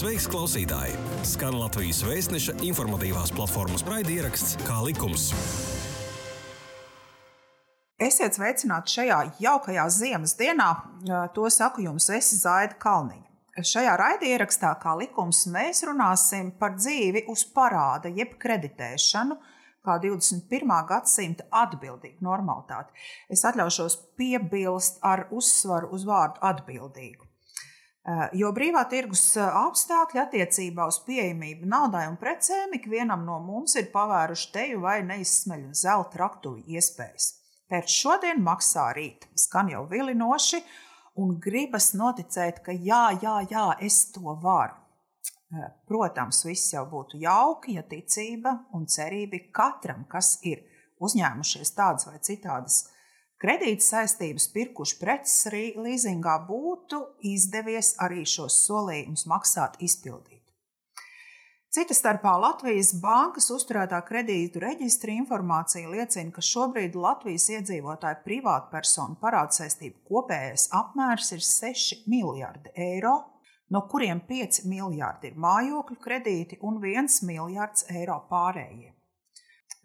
Sveiks, klausītāji! Skan Latvijas vēstneša informatīvās platformas raidieraksts Kā likums. Esiet sveicināti šajā jaukajā ziemas dienā. To saku jums, es Zaida Kalniņa. Šajā raidierakstā, kā likums, mēs runāsim par dzīvi uz parāda, jeb kreditēšanu, kā 21. gadsimta atbildīgu normalitāti. Es atļaušos piebilst ar uzsvaru uz vārdu atbildīgu. Jo brīvā tirgus apstākļi attiecībā uz pieejamību naudai un precēm ikvienam no mums ir pavēruši teju vai neizsmeļu zelta raktuvi iespējas. Pēc šodien maksā rīt. Skan jau vilinoši, un gribas noticēt, ka jā, jā, jā, es to varu. Protams, viss jau būtu jauki, ja ticība un cerība katram, kas ir uzņēmušies tādas vai citādas kredīta saistības, pirkuši preces līzingā, būtu izdevies arī šos solījumus maksāt, izpildīt. Cita starpā Latvijas bankas uzturētā kredītu reģistra informācija liecina, ka šobrīd Latvijas iedzīvotāju privātpersonu parādsaistību kopējais apmērs ir 6 miljardi eiro, no kuriem 5 miljardi ir mājokļu kredīti un 1 miljards eiro pārējie.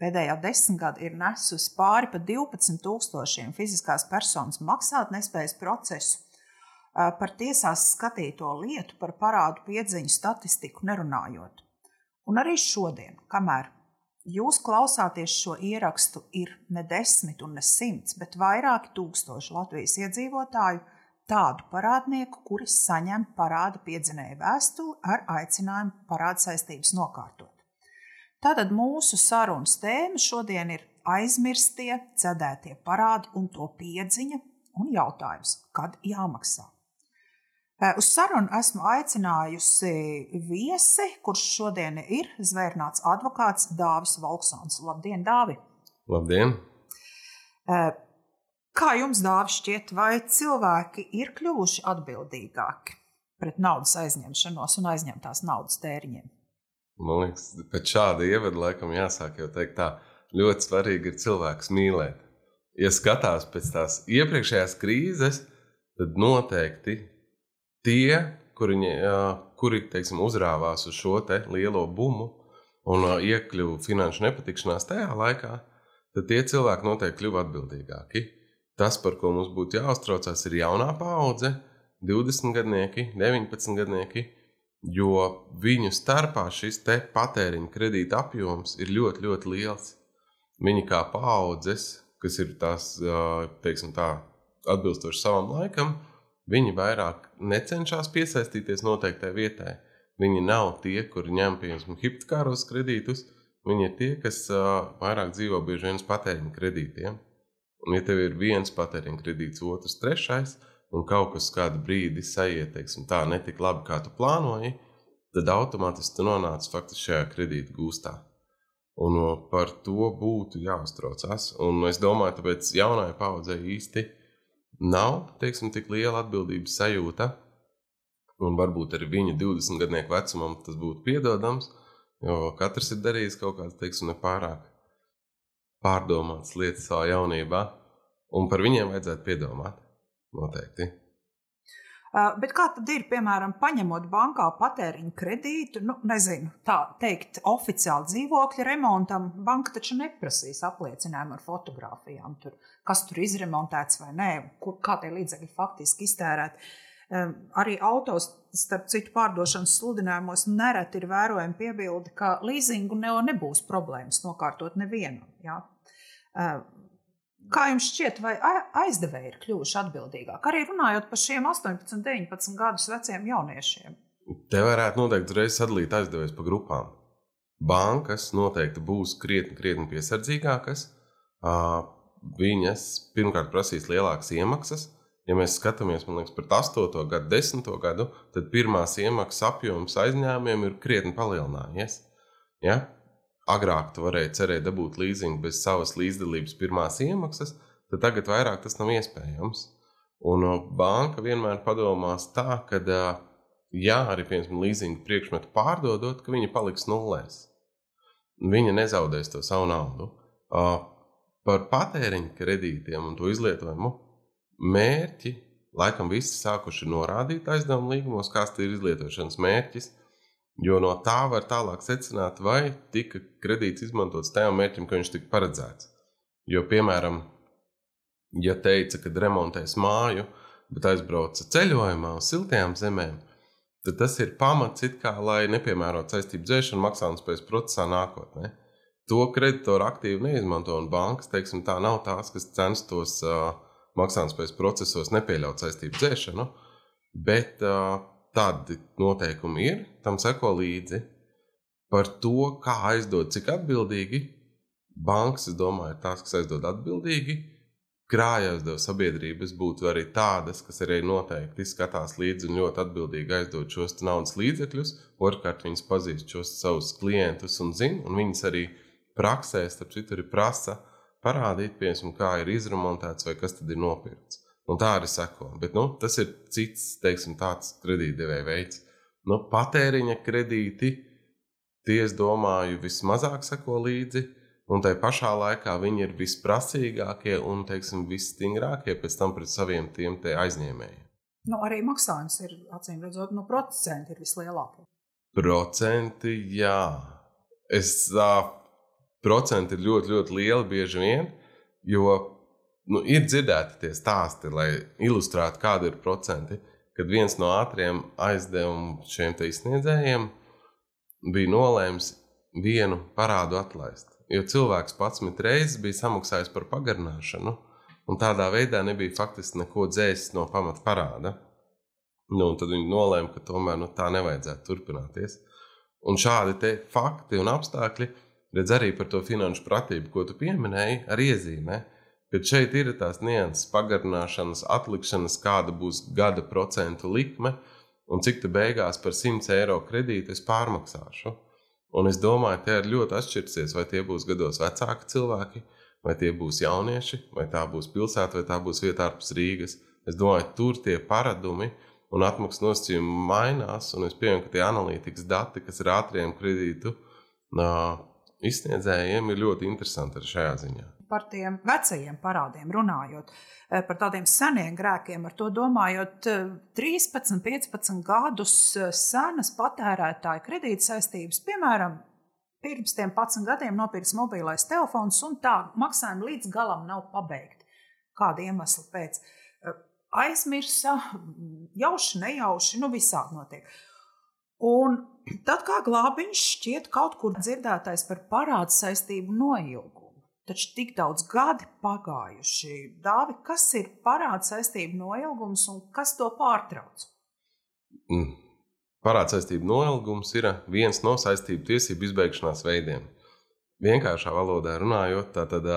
Pēdējā desmitgade ir nesusi pāri pa 12 tūkstošiem fiziskās personas maksātnespējas procesu. Par tiesās skatīto lietu par parādu piedziņu statistiku nerunājot. Un arī šodien, kamēr jūs klausāties šo ierakstu, ir ne desmit un ne simts, bet vairāki tūkstoši Latvijas iedzīvotāju tādu parādnieku, kuri saņem parāda piedzinēju vēstuli ar aicinājumu parāda saistības nokārtot. Tātad mūsu sarunas tēma šodien ir aizmirstie, cedētie parādi un to piedziņa un jautājums, kad jāmaksā. Uz sarunu esmu aicinājusi viesi, kurš šodien ir zvērnāts advokāts Dāvis Valksons. Labdien, Dāvi! Labdien! Kā jums, Dāvis, šķiet, vai cilvēki ir kļuvuši atbildīgāki pret naudas aizņemšanos un aizņemtās naudas tēriņiem? Man liekas, pēc šāda ievada laikam jāsāk jau teikt tā, ļoti svarīgi ir cilvēks mīlēt. Ja skatās pēc tās iepriekšējās krīzes, tad noteikti tie, kuri, kuri teiksim, uzrāvās uz šo lielo bumu un iekļuva finanšu nepatikšanās tajā laikā, tad tie cilvēki noteikti kļuva atbildīgāki. Tas, par ko mums būtu jāuztraucās, ir jaunā paudze, 20 gadnieki, 19 gadnieki, jo viņu starpā šis patēriņa kredīta apjoms ir ļoti, ļoti liels. Viņi kā paudzes, kas ir tās, teiksim tā, atbilstoši savam laikam, Viņi vairāk necenšas piesaistīties noteiktai vietai. Viņi nav tie, kuri ņem piemēram hipotekāros kredītus. Viņi ir tie, kas vairāk dzīvo bieži vien uz patēriņa kredītiem. Un, ja tev ir viens patēriņa kredīts, otrs, trešais, un kaut kas kādu brīdi sajiet, teiksim, tā netik labi, kā tu plānoji, tad automātiski tu nonāc faktiski šajā kredīta gūstā. Un par to būtu jāuztraucas. Un es domāju, tāpēc jaunai paudzei īsti nav teiksim, tik liela atbildības sajūta. Un varbūt arī viņa 20 gadnieku vecumam tas būtu piedodams, jo katrs ir darījis kaut kādas, teiksim, nepārāk pārdomātas lietas savā jaunībā, un par viņiem vajadzētu piedomāt. Noteikti. Bet kā tad ir, piemēram, paņemot bankā patēriņa kredītu, nu, nezinu, tā teikt, oficiāli dzīvokļa remontam, banka taču neprasīs apliecinājumu ar fotografijām, tur, kas tur izremontēts vai nē, kur, kā tie līdzekļi faktiski iztērēti. Arī autos, starp citu, pārdošanas sludinājumos nereti ir vērojama piebilde, ka leasingu ne, nebūs problēmas nokārtot nevienam. Ja? Kā jums šķiet, vai aizdevēji ir kļuvuši atbildīgāki? Arī runājot par šiem 18, 19 gadus veciem jauniešiem. Te varētu noteikti uzreiz sadalīt aizdevējus pa grupām. Bankas noteikti būs krietni, krietni piesardzīgākas. Viņas pirmkārt prasīs lielākas iemaksas. Ja mēs skatāmies liekas, par 8. gadu, 10. gadu, tad pirmās iemaksas apjoms aizņēmumiem ir krietni palielinājies. Ja? Agrāk tu varēji cerēt dabūt līzingu bez savas līdzdalības pirmās iemaksas, tad tagad vairāk tas nav iespējams. Un banka vienmēr padomās tā, ka, ja arī piemēram līzinga priekšmetu pārdodot, ka viņi paliks nulēs. Viņa nezaudēs to savu naudu. Par patēriņa kredītiem un to izlietojumu mērķi laikam visi sākuši norādīt aizdevuma līgumos, kāds ir izlietošanas mērķis. Jo no tā var tālāk secināt, vai tika kredīts izmantots tajam mērķim, ka viņš tika paredzēts. Jo, piemēram, ja teica, ka remontēs māju, bet aizbrauca ceļojumā uz siltajām zemēm, tad tas ir pamats, kā, lai nepiemērotu saistību dzēšanu maksātnespējas procesā nākotnē. To kreditoru aktīvi neizmanto, un bankas teiksim, tā nav tās, kas censtos uh, maksātnespējas procesos nepieļaut saistību dzēšanu, bet uh, tādi noteikumi ir, tam seko līdzi. Par to, kā aizdot, cik atbildīgi bankas, es domāju, ir tās, kas aizdod atbildīgi. Krājaizdevuma sabiedrības būtu arī tādas, kas arī noteikti skatās līdzi un ļoti atbildīgi aizdod šos naudas līdzekļus. Otrkārt, viņas pazīst šos savus klientus un zina, un viņas arī praksē, starp citu, arī prasa parādīt, piemēram, kā ir izremontēts vai kas tad ir nopirkts. Un tā arī seko. Bet nu, tas ir cits, teiksim, tāds kredītdevēja veids. Nu, patēriņa kredīti, tie, es domāju, vismazāk seko līdzi. Un tai pašā laikā viņi ir visprasīgākie un teiksim, visstingrākie pēc tam pret saviem tiem aizņēmējiem. Nu, arī maksājums ir, acīm redzot, no nu, procenti ir vislielākie. Procenti, jā. Es, uh, procenti ir ļoti, ļoti lieli bieži vien, jo nu, ir dzirdēti tie stāsti, lai ilustrētu, kāda ir procenti. Kad viens no ātriem aizdevumu šiem izsniedzējiem bija nolēmis vienu parādu atlaist. Jo cilvēks pats reizes bija samaksājis par pagarināšanu, un tādā veidā nebija faktiski neko dzēsis no pamata parāda. Nu, tad viņi nolēma, ka tomēr nu, tā nevajadzētu turpināties. Un šādi fakti un apstākļi redz arī par to finanšu pratību, ko tu pieminēji, arī iezīmē. Kad šeit ir tās nianses, pagarināšanas, atlikšanas, kāda būs gada procentu likme un cik te beigās par 100 eiro kredītu es pārmaksāšu. Un es domāju, tie ir ļoti atšķirsies, vai tie būs gados vecāki cilvēki, vai tie būs jaunieši, vai tā būs pilsēta, vai tā būs vieta ārpus Rīgas. Es domāju, tur tie paradumi un atmaksas nosacījumi mainās, un es pieņemu, ka tie analītikas dati, kas ir ātriem kredītu izsniedzējiem, ir ļoti interesanti arī šajā ziņā par tiem vecajiem parādiem runājot, eh, par tādiem seniem grēkiem, ar to domājot, 13, eh, 15 gadus eh, senas patērētāja kredītsaistības, piemēram, pirms tiem 11 gadiem nopirks mobilais telefons, un tā maksājumi līdz galam nav pabeigti. Kāda iemesla pēc? Aizmirsa, jauši, nejauši, nu visādi notiek. Un tad kā glābiņš šķiet kaut kur dzirdētais par parādu saistību noilgumu. Taču tik daudz gadi pagājuši. Dāvi, kas ir parāda saistību noilgums un kas to pārtrauc? Mm. Parāda saistību noilgums ir viens no saistību tiesību izbeigšanās veidiem. Vienkāršā valodā runājot, tad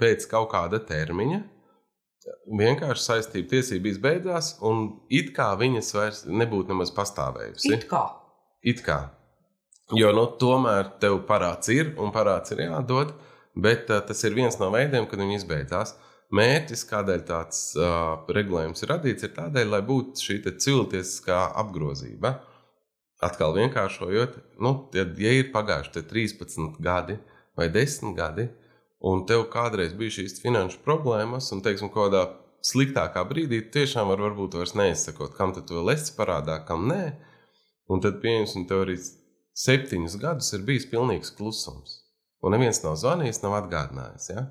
pēc kaut kāda termiņa vienkārši saistību tiesība izbeidzās, un it kā viņas vairs nebūtu nemaz pastāvējusi. It kā. It kā. Jo nu, tomēr tev parāds ir un parāds ir jādod. Bet uh, tas ir viens no veidiem, kad viņi izbeidzās. Mērķis, kādēļ tāds uh, regulējums ir radīts, ir tādēļ, lai būtu šī cilvēciskā apgrozība. Atkal vienkāršojot, nu, ja, ja ir pagājuši 13 gadi vai 10 gadi, un tev kādreiz bija šīs finanšu problēmas, un, teiksim, kādā sliktākā brīdī tiešām var varbūt vairs neizsakot, kam tu to lesi parādā, kam nē. Un tad, pieņemsim, tev arī septiņus gadus ir bijis pilnīgs klusums un neviens nav zvanījis, nav atgādinājis. Ja?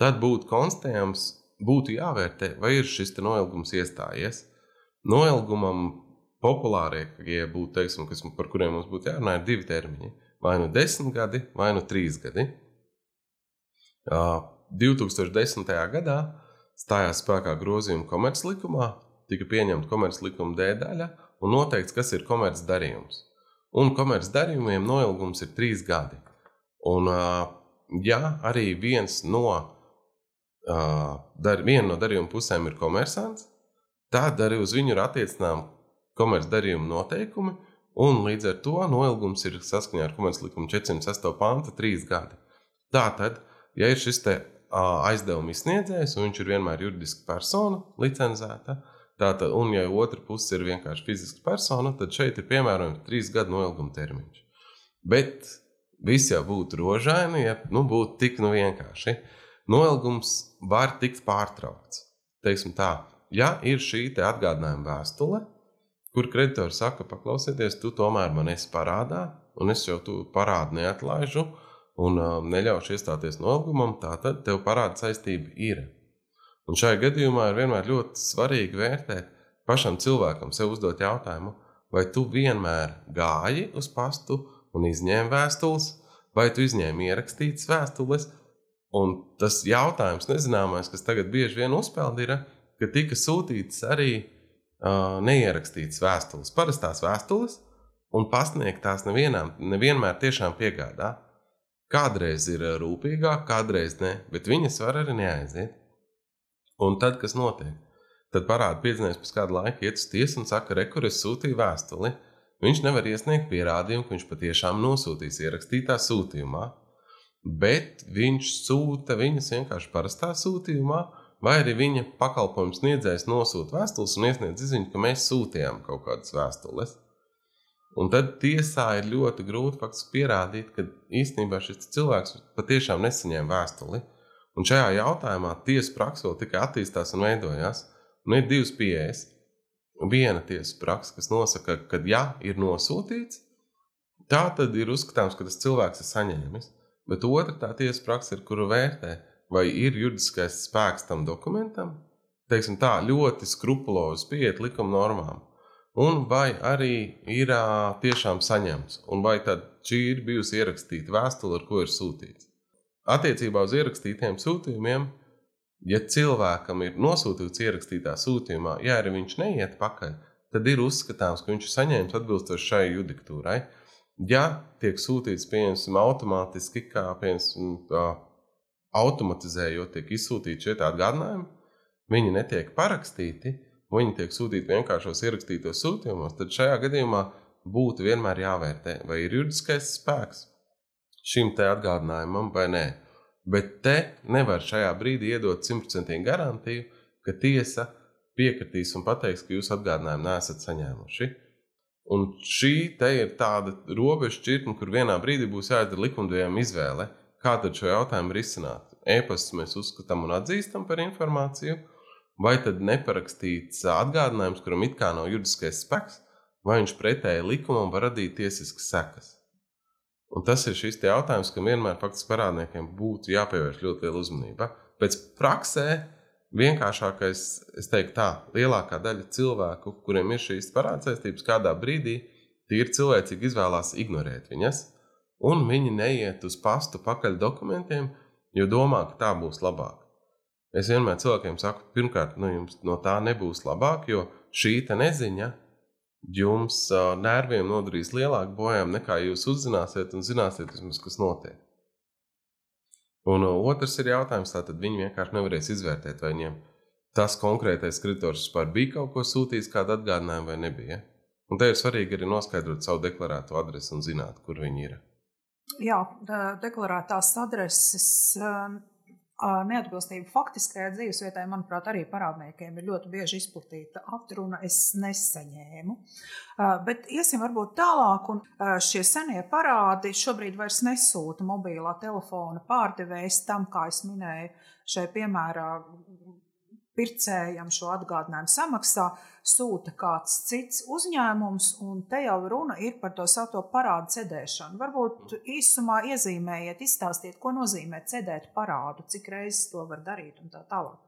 Tad būtu konstatējams, būtu jāvērtē, vai ir šis noilgums iestājies. Noilgumam populārākie būtu, teiksim, kas, par kuriem mums būtu jārunā, ir divi termiņi. Vai nu desmit gadi, vai nu trīs gadi. Uh, 2010. gadā stājās spēkā grozījuma komerclikumā, tika pieņemta komerclikuma D daļa un noteikts, kas ir komercdarījums. Un komercdarījumiem noilgums ir trīs gadi. Un, ja arī viens no, dar, viena no darījuma pusēm ir komersants, tad arī uz viņu ir attiecināmi komercdarījuma noteikumi, un līdz ar to noilgums ir saskaņā ar komerclikumu 408. panta 3 gadi. Tātad, ja ir šis te aizdevuma izsniedzējs, un viņš ir vienmēr juridiska persona, licencēta, tātad, un ja otra puse ir vienkārši fiziska persona, tad šeit ir piemērojams trīs gadu noilguma termiņš. Bet viss jau būtu rožaini, ja nu, būtu tik nu vienkārši. Noilgums var tikt pārtraukts. Teiksim tā, ja ir šī atgādinājuma vēstule, kur kreditors saka, paklausieties, tu tomēr man esi parādā, un es jau tu parādu neatlaižu, un uh, neļaušu iestāties nolgumam, tad tev parāda saistība ir. Un šajā gadījumā ir vienmēr ļoti svarīgi vērtēt pašam cilvēkam, sev uzdot jautājumu, vai tu vienmēr gāji uz pastu un izņēmi vēstules, vai tu izņēmi ierakstītas vēstules. Un tas jautājums, nezināmais, kas tagad bieži vien uzpeld, ir, ka tika sūtītas arī uh, neierakstītas vēstules, parastās vēstules, un pasniegt tās nevienam, nevienmēr tiešām piegādā. Kādreiz ir rūpīgāk, kādreiz ne, bet viņas var arī neaiziet. Un tad, kas notiek? Tad parāda piedzinieks pēc kāda laika iet uz tiesu un saka, rekur es sūtīju vēstuli. Viņš nevar iesniegt pierādījumu, ka viņš patiešām nosūtīs ierakstītā sūtījumā, bet viņš sūta viņas vienkārši parastā sūtījumā, vai arī viņa pakalpojums sniedzējs nosūta vēstules un iesniedz izziņu, ka mēs sūtījām kaut kādas vēstules. Un tad tiesā ir ļoti grūti faktiski pierādīt, ka īstenībā šis cilvēks patiešām nesaņēma vēstuli. Un šajā jautājumā tiesa praksa vēl tikai attīstās un veidojās. Un ir divas pieejas. Viena tiesa praksa, kas nosaka, ka, ja ir nosūtīts, tā tad ir uzskatāms, ka tas cilvēks ir saņēmis. Bet otra tā tiesa praksa ir, kuru vērtē, vai ir juridiskais spēks tam dokumentam. Teiksim tā, ļoti skrupulozi pieiet likuma normām un vai arī ir tiešām saņemts, un vai tad šī ir bijusi ierakstīta vēstule, ar ko ir sūtīts. Attiecībā uz ierakstītiem sūtījumiem, ja cilvēkam ir nosūtīts ierakstītā sūtījumā, ja arī viņš neiet pakaļ, tad ir uzskatāms, ka viņš ir saņēmis atbilstoši šai judikatūrai. Ja tiek sūtīts, pieņemsim, automātiski, kā piemēram, automatizējot, tiek izsūtīti šie atgādinājumi, viņi netiek parakstīti, viņi tiek sūtīti vienkāršos ierakstītos sūtījumos, tad šajā gadījumā būtu vienmēr jāvērtē, vai ir juridiskais spēks šim te atgādinājumam vai nē. Bet te nevar šajā brīdī iedot simtprocentīgu garantiju, ka tiesa piekritīs un pateiks, ka jūs atgādinājumu nesat saņēmuši. Un šī te ir tāda robeža šķirtne, kur vienā brīdī būs jāizdara likumdevējiem izvēle, kā tad šo jautājumu risināt. E-pastus mēs uzskatām un atzīstam par informāciju, vai tad neparakstīts atgādinājums, kuram it kā nav juridiskais spēks, vai viņš pretēji likumam var radīt tiesiskas sekas. Un tas ir šis jautājums, kam vienmēr faktiski parādniekiem būtu jāpievērš ļoti liela uzmanība. Pēc praksē vienkāršākais, es teiktu, tā lielākā daļa cilvēku, kuriem ir šīs parādsaistības, kādā brīdī tīri cilvēcīgi izvēlās ignorēt viņas, un viņi neiet uz pastu pakaļ dokumentiem, jo domā, ka tā būs labāk. Es vienmēr cilvēkiem saku, pirmkārt, nu, jums no tā nebūs labāk, jo šī neziņa jums uh, nerviem nodarīs lielāku bojājumu nekā jūs uzzināsiet un zināsiet, vismaz, kas notiek. Un uh, otrs ir jautājums, tātad viņi vienkārši nevarēs izvērtēt, vai viņiem tas konkrētais kreditors vispār bija kaut ko sūtījis, kādu atgādinājumu vai nebija. Un te ir svarīgi arī noskaidrot savu deklarēto adresi un zināt, kur viņi ir. Jā, deklarētās adreses Neatbilstība faktiskajai dzīvesvietai, manuprāt, arī parādniekiem ir ļoti bieži izplatīta atruna. Es nesaņēmu. Bet iesim varbūt tālāk, un šie senie parādi šobrīd vairs nesūta mobilā telefona pārdevējs tam, kā es minēju, šai piemērā pircējam šo atgādinājumu samaksā, sūta kāds cits uzņēmums, un te jau runa ir par to saucamo parādu cedēšanu. Varbūt īsumā iezīmējiet, izstāstiet, ko nozīmē cedēt parādu, cik reizes to var darīt un tā tālāk.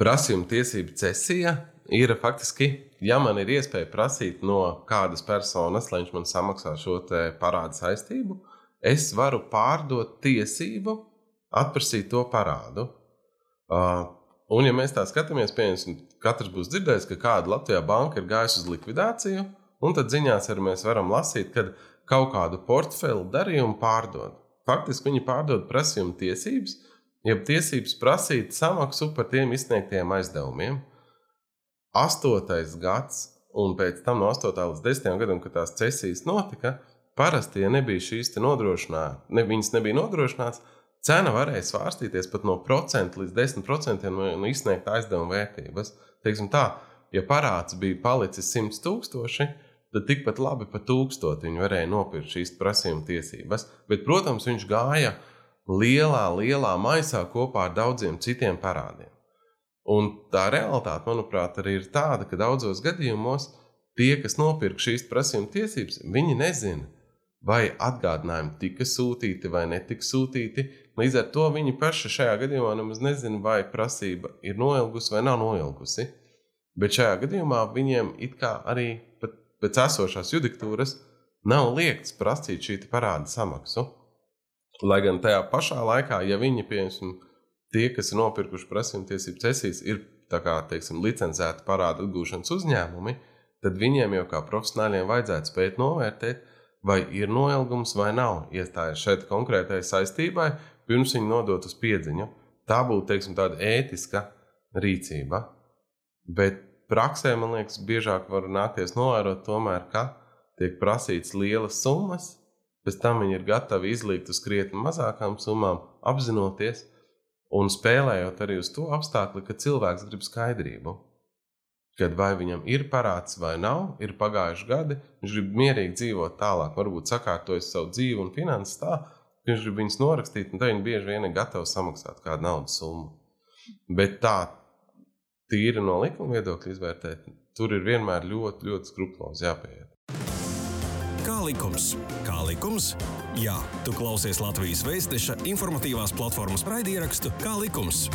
Prasījuma tiesība cesija ir faktiski, ja man ir iespēja prasīt no kādas personas, lai viņš man samaksā šo parādu saistību, es varu pārdot tiesību atprasīt to parādu. Uh, Un, ja mēs tā skatāmies, piemēram, katrs būs dzirdējis, ka kāda Latvijā banka ir gājusi uz likvidāciju, un tad ziņās arī mēs varam lasīt, ka kaut kādu portfeli darījumu pārdod. Faktiski viņi pārdod prasījumu tiesības, jeb tiesības prasīt samaksu par tiem izsniegtiem aizdevumiem. Astotais gads, un pēc tam no 8. līdz 10. gadam, kad tās cesijas notika, parasti, ja nebija šīs nodrošinātas, ne, viņas nebija nodrošinātas, Cena varēja svārstīties pat no procenta līdz 10% no, no izsniegta aizdevuma vērtības. Teiksim tā, ja parāds bija palicis 100 tūkstoši, tad tikpat labi par tūkstoti viņi varēja nopirkt šīs prasījuma tiesības. Bet, protams, viņš gāja lielā, lielā maisā kopā ar daudziem citiem parādiem. Un tā realitāte, manuprāt, arī ir tāda, ka daudzos gadījumos tie, kas nopirka šīs prasījuma tiesības, viņi nezina, vai atgādinājumi tika sūtīti vai netika sūtīti. Līdz ar to viņi paši šajā gadījumā nemaz nezina, vai prasība ir noilgusi vai nav noilgusi. Bet šajā gadījumā viņiem it kā arī pēc esošās judikatūras nav liekts prasīt šī parāda samaksu. Lai gan tajā pašā laikā, ja viņi, piemēram, tie, kas ir nopirkuši prasījuma tiesību cesijas, ir kā, teiksim, licencēti parādu atgūšanas uzņēmumi, tad viņiem jau kā profesionāļiem vajadzētu spēt novērtēt, vai ir noilgums vai nav iestājies šeit konkrētai saistībai, pirms viņi nodot uz piedziņu. Tā būtu teiksim, tāda ētiska rīcība. Bet praksē, man liekas, biežāk var nākties novērot, tomēr, ka tiek prasīts lielas summas, pēc tam viņi ir gatavi izlikt uz krietni mazākām summām, apzinoties un spēlējot arī uz to apstākli, ka cilvēks grib skaidrību. Kad vai viņam ir parāds vai nav, ir pagājuši gadi, viņš grib mierīgi dzīvot tālāk, varbūt sakārtojas savu dzīvi un finanses tā, ka viņš grib viņus norakstīt, un tad viņi bieži vien ir gatavi samaksāt kādu naudas summu. Bet tā tīri no likuma viedokļa izvērtēt, tur ir vienmēr ļoti, ļoti skrupulozi jāpieiet. Kā likums? Kā likums? Jā, tu klausies Latvijas Vēstneša informatīvās platformas raidierakstu Kā likums?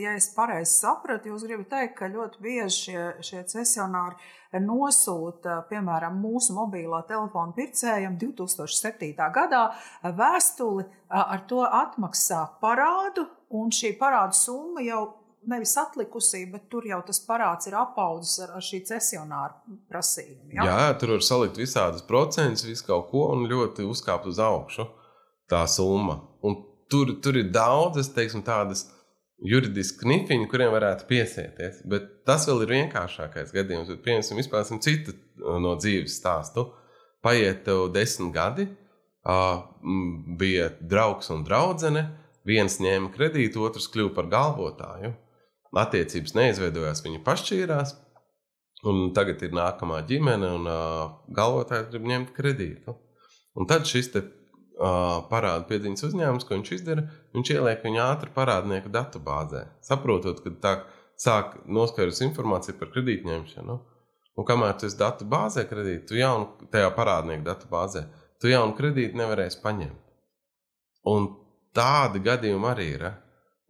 Ja es pareizi sapratu, jūs gribat teikt, ka ļoti bieži šie, šie cesionāri nosūta, piemēram, mūsu mobilā telefona pircējiem 2007. gadā vēstuli ar to atmaksā parādu, un šī parāda summa jau nevis atlikusī, bet tur jau tas parāds ir apaudzis ar, ar šī cesionāra prasījumu. Ja? Jā, tur var salikt visādas procentus, visu kaut ko un ļoti uzkāpt uz augšu tā summa. Un tur, tur ir daudzas, teiksim, tādas juridiski knifiņi, kuriem varētu piesieties. Bet tas vēl ir vienkāršākais gadījums. Bet, piemēram, izpēsim citu uh, no dzīves stāstu. Paiet tev desmit gadi, uh, bija draugs un draudzene. Viens ņēma kredītu, otrs kļuva par galvotāju. Attiecības neizveidojās, viņi pašķīrās. Un tagad ir nākamā ģimene, un uh, galvotājs grib ņemt kredītu. Un tad šis parāda piedziņas uzņēmums, ko viņš izdara, viņš ieliek viņu ātri parādnieku datubāzē. Saprotot, ka tā sāk noskaidrot informāciju par kredītņemšanu. Un kamēr tu esi datu bāzē, kredītu, tu jaunu, tajā parādnieku datu bāzē, tu jaunu kredītu nevarēsi paņemt. Un tādi gadījumi arī ir.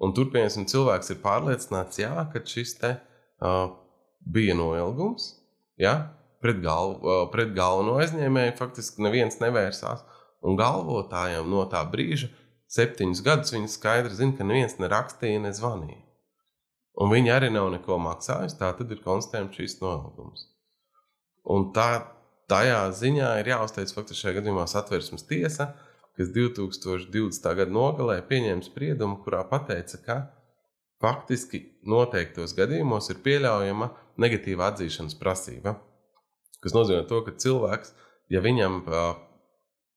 Un turpināsim, cilvēks ir pārliecināts, jā, ka šis te uh, bija noilgums, jā, pret, galvu, uh, pret galveno aizņēmēju faktiski neviens nevērsās. Un galvotājiem no tā brīža, septiņus gadus, viņi skaidri zina, ka neviens nerakstīja, nezvanīja. Un viņi arī nav neko maksājuši. Tā tad ir konstatējums šīs noilgums. Un tā, tajā ziņā ir jāuzteic faktiski šajā gadījumā satversmes tiesa, kas 2020. gada nogalē pieņēma spriedumu, kurā pateica, ka faktiski noteiktos gadījumos ir pieļaujama negatīva atzīšanas prasība. Tas nozīmē, to, ka cilvēks, ja viņam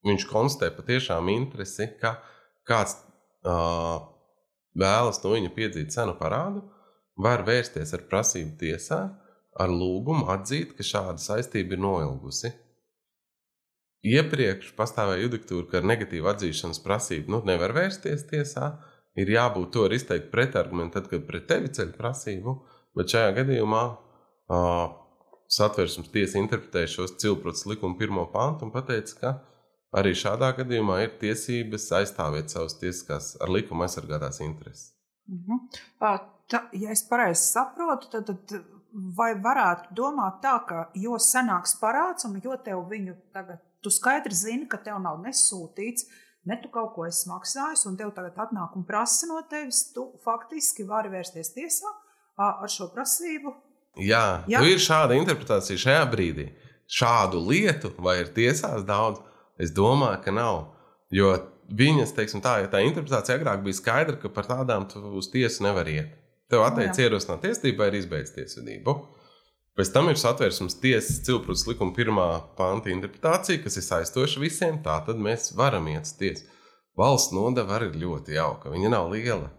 viņš konstatē patiešām interesi, ka kāds uh, vēlas no viņa piedzīt cenu parādu, var vērsties ar prasību tiesā ar lūgumu atzīt, ka šāda saistība ir noilgusi. Iepriekš pastāvēja judikatūra, ka ar negatīvu atzīšanas prasību nu, nevar vērsties tiesā. Ir jābūt to izteikt pretargumentu, tad, kad pret tevi ceļ prasību, bet šajā gadījumā uh, satversmes tiesa interpretēja šos cilprots likuma pirmo pantu un pateica, ka Arī šādā gadījumā ir tiesības aizstāvēt savas tiesiskās ar likumu aizsargātās intereses. Uh mhm. -huh. Tā, ja es pareizi saprotu, tad, tad vai varētu domāt tā, ka jo senāks parāds un jo tev viņu tagad, tu skaidri zini, ka tev nav nesūtīts, ne tu kaut ko esi maksājis, un tev tagad atnāk un prasa no tevis, tu faktiski vari vērsties tiesā ar šo prasību. Jā, Jā? Nu ir šāda interpretācija šajā brīdī. Šādu lietu vai ir tiesās daudz, Es domāju, ka nav. Jo viņas, teiksim, tā, tā interpretācija agrāk bija skaidra, ka par tādām tu uz tiesu nevar iet. Tev atteicis ierosināt tiesību vai ir izbeigts tiesvedību. Pēc tam ir satversmes tiesas cilprūts likuma pirmā panta interpretācija, kas ir saistoša visiem. Tā tad mēs varam iet uz tiesu. Valsts nodeva arī ir ļoti jauka. Viņa nav liela.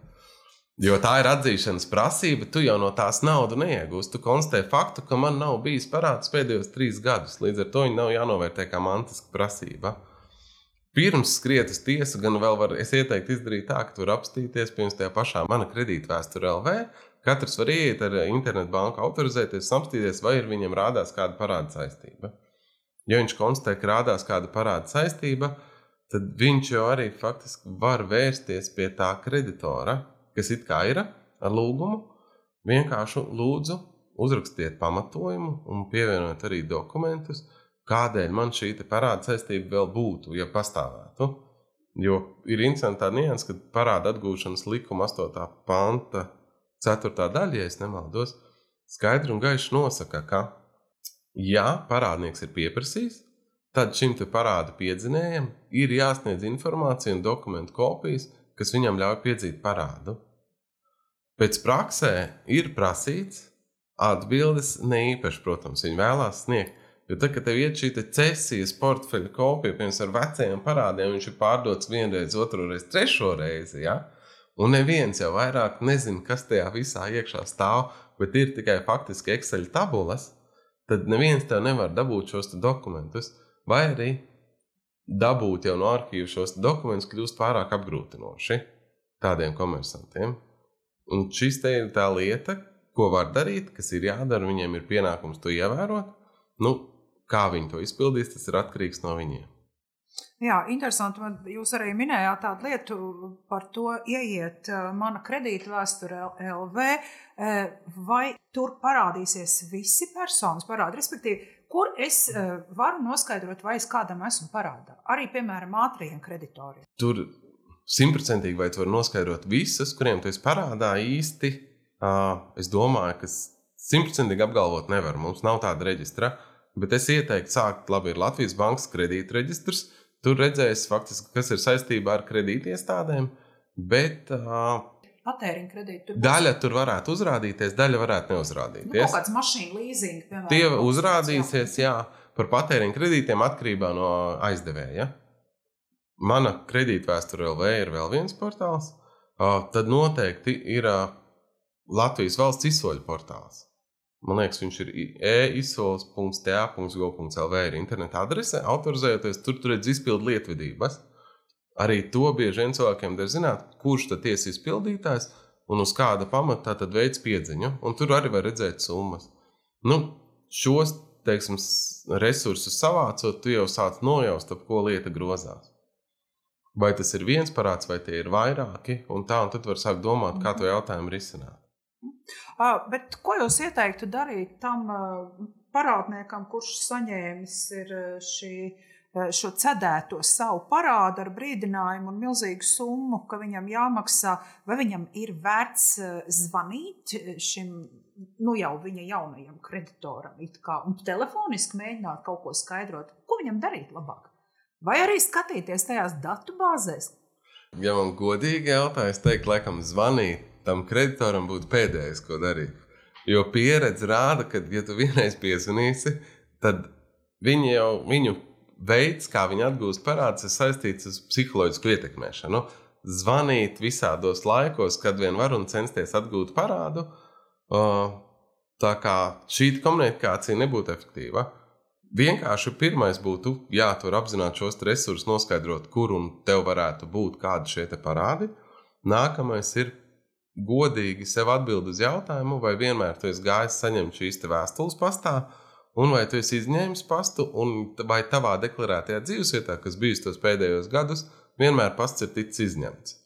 Jo tā ir atzīšanas prasība, tu jau no tās naudu neiegūsi. Tu konstatē faktu, ka man nav bijis parāds pēdējos trīs gadus. Līdz ar to viņa nav jānovērtē kā mantiska prasība. Pirms skriet uz tiesu, gan vēl var, es ieteiktu izdarīt tā, ka tur apstīties pirms tajā pašā mana kredītvēsture LV, Katrs var iet ar internetu banku, autorizēties, apstīties, vai ir viņam rādās kāda parāda saistība. Ja viņš konstatē, ka rādās kāda parāda saistība, tad viņš jau arī faktiski var vērsties pie tā kreditora, kas it kā ir ar lūgumu. Vienkārši lūdzu, uzrakstiet pamatojumu un pievienojiet arī dokumentus, kādēļ man šī parāda saistība vēl būtu, ja pastāvētu. Jo ir interesanti tā nianses, ka parāda atgūšanas likuma 8. panta 4. daļa, ja nemaldos, skaidri un gaiši nosaka, ka, ja parādnieks ir pieprasījis, tad šim parāda piedzinējam ir jāsniedz informācija un dokumentu kopijas, kas viņam ļauj piedzīt parādu. Pēc praksē ir prasīts atbildes ne īpaši, protams, viņi vēlās sniegt. Jo tad, kad tev ir šī cesijas portfeļa kopija, piemēram, ar vecajiem parādiem, viņš ir pārdots vienreiz, otru reizi, trešo reizi. Ja? Un neviens jau vairāk nezina, kas tajā visā iekšā stāv, bet ir tikai faktiski Excel tabulas, tad neviens tev nevar dabūt šos dokumentus. Vai arī dabūt jau no arhīva šos dokumentus kļūst pārāk apgrūtinoši tādiem komersantiem. Un šis te ir tā lieta, ko var darīt, kas ir jādara, viņiem ir pienākums to ievērot. Nu, Kā viņi to izpildīs, tas ir atkarīgs no viņiem. Jā, interesanti. Man jūs arī minējāt tādu lietu par to, ieiet mana kredīta vēsture LV. Vai tur parādīsies visi personas parādi? Respektīvi, kur es varu noskaidrot, vai es kādam esmu parādā? Arī, piemēram, ātriem kreditoriem. Tur simtprocentīgi vai tu vari noskaidrot visus, kuriem tu esi parādā īsti. Es domāju, ka simtprocentīgi apgalvot nevar. Mums nav tāda reģistra. Bet es ieteiktu sākt, labi, ir Latvijas bankas kredītreģistrs. Tur redzēs, faktiski, kas ir saistībā ar kredītiestādēm. Bet uh, patēriņa kredīti. Tur daļa tur varētu uzrādīties, daļa varētu neuzrādīties. Nu, kāds mašīnu leasing, piemēram. Tie uzrādīsies, jā, par patēriņa kredītiem atkarībā no aizdevēja. Mana kredītvēsture LV ir vēl viens portāls. Tad noteikti ir Latvijas valsts izsoļu portāls. Man liekas, viņš ir e-izsoles.ta.gov.lv ir interneta adrese. Autorizējoties, tur tur redz izpildu lietvedības. Arī to bieži vien cilvēkiem der zināt, kurš tad tiesa izpildītājs un uz kāda pamata tad veids piedziņu. Un tur arī var redzēt summas. Nu, šos teiksim, resursus savācot, tu jau sāc nojaust, ap ko lieta grozās. Vai tas ir viens parāds, vai tie ir vairāki, un tā, un tad var sākt domāt, kā to jautājumu risināt. Bet ko jūs ieteiktu darīt tam parādniekam, kurš saņēmis šī, šo cedēto savu parādu ar brīdinājumu un milzīgu summu, ka viņam jāmaksā, vai viņam ir vērts zvanīt šim nu jau viņa jaunajam kreditoram un telefoniski mēģināt kaut ko skaidrot, ko viņam darīt labāk? Vai arī skatīties tajās datu bāzēs? Ja man godīgi jautājas, teikt, laikam, zvanīt tam kreditoram būtu pēdējais, ko darīt. Jo pieredze rāda, ka, ja tu vienreiz piezvanīsi, tad viņi jau, viņu veids, kā viņi atgūst parādus, ir saistīts ar psiholoģisku ietekmēšanu. Zvanīt visādos laikos, kad vien var un censties atgūt parādu. Tā kā šī komunikācija nebūtu efektīva. Vienkārši pirmais būtu jātur apzināti šos resursus, noskaidrot, kur un tev varētu būt kādi šie parādi. Nākamais ir godīgi sev atbild uz jautājumu, vai vienmēr tu esi gājis saņemt šīs vēstules pastā, un vai tu esi izņēmis pastu, un vai tavā deklarētajā dzīvesvietā, kas bijusi tos pēdējos gadus, vienmēr pasts ir ticis izņemts.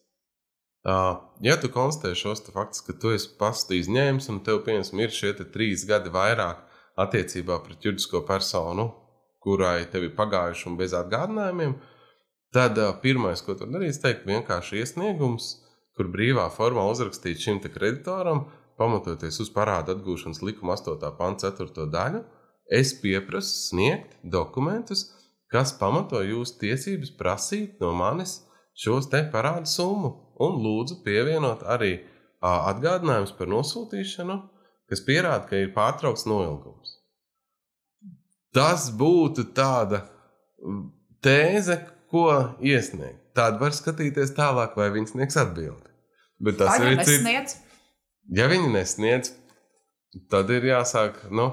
Ja tu konstatē šos faktus, ka tu esi pastu izņēmis, un tev, piemēram, ir šie trīs gadi vairāk attiecībā pret juridisko personu, kurai tev ir pagājuši un bez atgādinājumiem, tad pirmais, ko tu dari, ir vienkārši iesniegums kur brīvā formā uzrakstīts šim kreditoram, pamatoties uz parādu atgūšanas likuma 8. pānta 4. daļu, es pieprasu sniegt dokumentus, kas pamato jūsu tiesības prasīt no manis šos te parādu summu, un lūdzu pievienot arī atgādinājumus par nosūtīšanu, kas pierāda, ka ir pārtraukts noilgums. Tas būtu tāda tēze, ko iesniegt. Tāda var skatīties tālāk, vai viņi sniegs atbildi. Bet tas ir arī cits. Ja viņi nesniedz, tad ir jāsāk nu,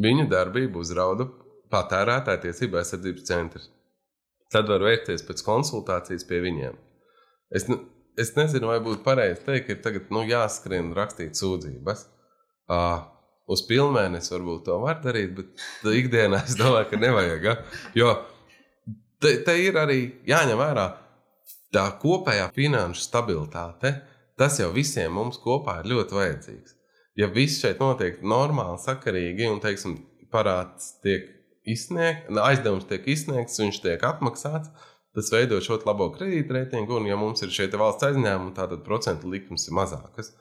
viņu darbību uzrauda patērētāja tiesība aizsardzības centrs. Tad var vērsties pēc konsultācijas pie viņiem. Es, es nezinu, vai būtu pareizi teikt, ka ir tagad nu, jāskrien rakstīt sūdzības. Uh, uz pilnmēnesi varbūt to var darīt, bet ikdienā es domāju, ka nevajag. Ja? Jo te, te ir arī jāņem vērā tā kopējā finanšu stabilitāte. Tas jau visiem mums kopā ir ļoti vajadzīgs. Ja viss šeit notiek normāli, sakarīgi un, teiksim, parāds tiek izsniegts, aizdevums tiek izsniegts, viņš tiek atmaksāts, tas veido šo labo kredītreitingu. Un, ja mums ir šie valsts aizņēmumi, tad procentu likmes ir mazākas.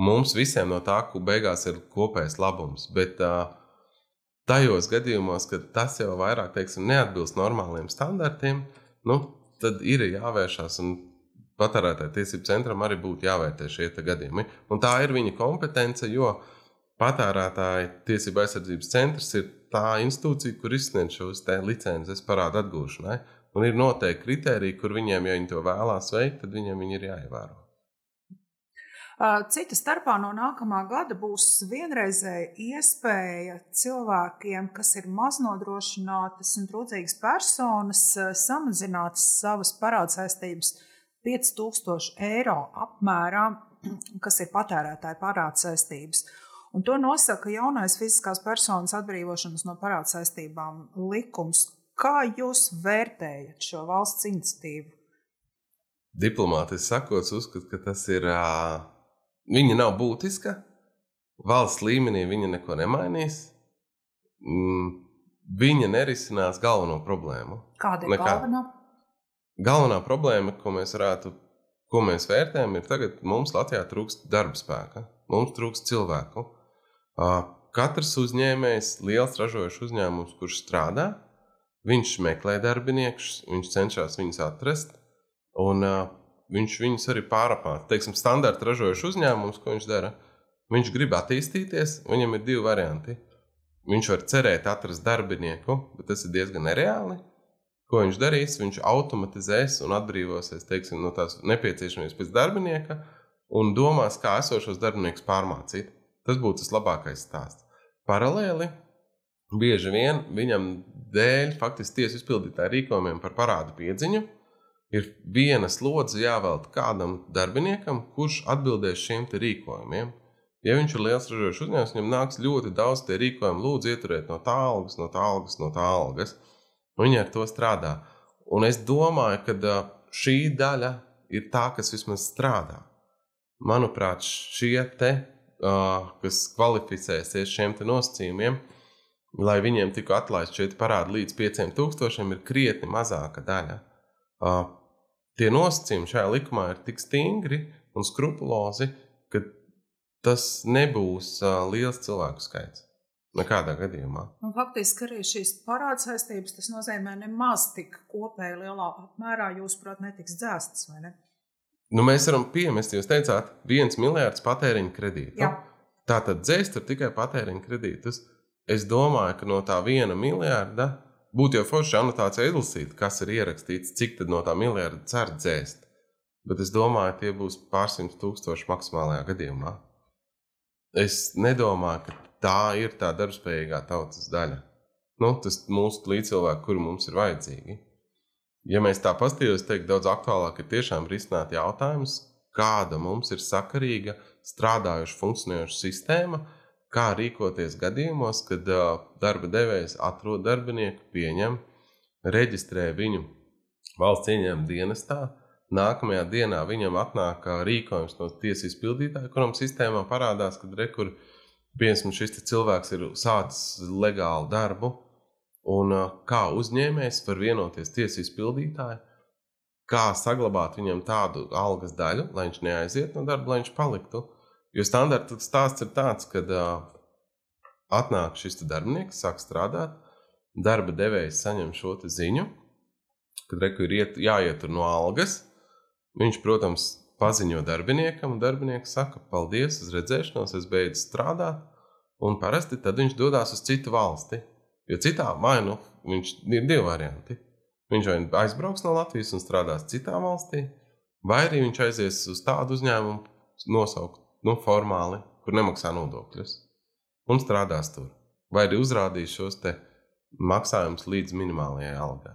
Mums visiem no tā, ka beigās ir kopējs labums. Bet uh, tajos gadījumos, kad tas jau vairāk teiksim, neatbilst normāliem standartiem, nu, tad ir jāvēršās. Patērētāju tiesību centram arī būtu jāvērtē šie gadījumi. Un tā ir viņa kompetence, jo patērētāju tiesību aizsardzības centrs ir tā institūcija, kur izsniedz šos licences parādu atgūšanai. Un ir noteikti kriteriji, kur viņiem, ja viņi to vēlās veikt, tad viņiem viņi ir jāievēro. Cita starpā no nākamā gada būs vienreizēja iespēja cilvēkiem, kas ir maznodrošinātas un trūcīgas personas, samazināt savas parādsaistības 5000 eiro apmērā, kas ir patērētāja parādsaistības. Un to nosaka jaunais fiziskās personas atbrīvošanas no parādsaistībām likums. Kā jūs vērtējat šo valsts iniciatīvu? Diplomātiski sakot, uzskatu, ka tas ir uh, Viņa nav būtiska. Valsts līmenī viņa neko nemainīs. Mm, viņa nerisinās galveno problēmu. Kāda ir Nekā. galvenā? Galvenā problēma, ko mēs varētu, ko mēs vērtējam, ir tagad mums Latvijā trūkst darba spēka. Mums trūkst cilvēku. Katrs uzņēmējs, liels ražojošs uzņēmums, kurš strādā, viņš meklē darbiniekus, viņš cenšas viņus atrast. Un uh, viņš viņus arī pārapāta. Teiksim, standarta ražojošs uzņēmums, ko viņš dara, viņš grib attīstīties, viņam ir divi varianti. Viņš var cerēt atrast darbinieku, bet tas ir diezgan nereāli. Ko viņš darīs? Viņš automatizēs un atbrīvosies teiksim, no tās nepieciešamības pēc darbinieka un domās, kā esošos darbiniekus pārmācīt. Tas būtu tas labākais stāsts. Paralēli bieži vien viņam dēļ faktiski tiesu izpildītāju rīkojumiem par parādu piedziņu ir viena slodze jāvelta kādam darbiniekam, kurš atbildēs šiem rīkojumiem. Ja viņš ir liels ražojošs uzņēmums, viņam nāks ļoti daudz tie rīkojumi, lūdzu, ieturiet no tā algas, no tā algas, no tā algas. Viņi ar to strādā. Un es domāju, ka šī daļa ir tā, kas vismaz strādā. Manuprāt, šie te, kas kvalificēsies šiem nosacījumiem, lai viņiem tiktu atlaist šeit parādi līdz 5000, ir krietni mazāka daļa tie nosacījumi šajā likumā ir tik stingri un skrupulozi, ka tas nebūs uh, liels cilvēku skaits. Nekādā gadījumā. Un faktiski arī šīs parādsaistības tas nozīmē nemaz tik kopēji lielā apmērā, jūsuprāt, netiks dzēstas, vai ne? Nu, mēs varam piemest, jūs teicāt, viens miljards patēriņa kredītu. Jā. Tā tad dzēst ir tikai patēriņa kredītus. Es domāju, ka no tā viena miljarda Būtu jau forši anotācija izlasīt, kas ir ierakstīts, cik no tā miljarda cer dzēst. Bet es domāju, tie būs pārsimt tūkstoši maksimālajā gadījumā. Es nedomāju, ka tā ir tā darbspējīgā tautas daļa. Nu, tas mūsu līdzcilvēki, kuri mums ir vajadzīgi. Ja mēs tā paskatītos, tad daudz aktuālāk ir tiešām risināt jautājumus, kāda mums ir sakarīga, strādājoša, funkcionējoša sistēma, kā rīkoties gadījumos, kad uh, darba devējs atrod darbinieku, pieņem, reģistrē viņu valsts ieņēmuma dienestā. Nākamajā dienā viņam atnāk rīkojums no tiesas izpildītāja, kuram sistēmā parādās, ka rekur, piemēram, šis cilvēks ir sācis legālu darbu, un uh, kā uzņēmējs var vienoties tiesas izpildītāju, kā saglabāt viņam tādu algas daļu, lai viņš neaiziet no darba, lai viņš paliktu. Jo standarta stāsts ir tāds, ka uh, atnāk šis darbinieks, sāk strādāt, darba devējs saņem šo ziņu, kad reku ir iet, jāietur no algas. Viņš, protams, paziņo darbiniekam, un darbinieks saka, paldies, uz redzēšanos, es beidzu strādāt. Un parasti tad viņš dodas uz citu valsti. Jo citā vai nu viņš ir divi varianti. Viņš vai aizbrauks no Latvijas un strādās citā valstī, vai arī viņš aizies uz tādu uzņēmumu, nosaukt nu, formāli, kur nemaksā nodokļus, un strādās tur. Vai arī uzrādīs šos maksājumus līdz minimālajai algai.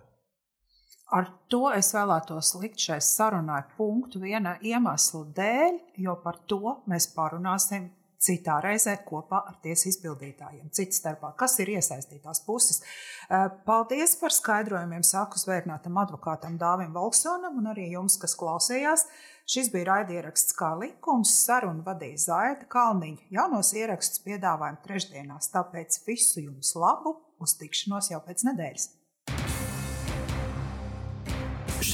Ar to es vēlētos likt šai sarunai punktu viena iemesla dēļ, jo par to mēs parunāsim citā reizē kopā ar tiesu izpildītājiem. Cits starpā, kas ir iesaistītās puses. Eh, paldies par skaidrojumiem, saku zvērnātam advokātam Dāvim Volksonam un arī jums, kas klausījās. Šis bija raidieraksts kā likums, sarunu vadīja Zaita Kalniņa. Jaunos ierakstus piedāvājam trešdienās, tāpēc visu jums labu, uz tikšanos jau pēc nedēļas.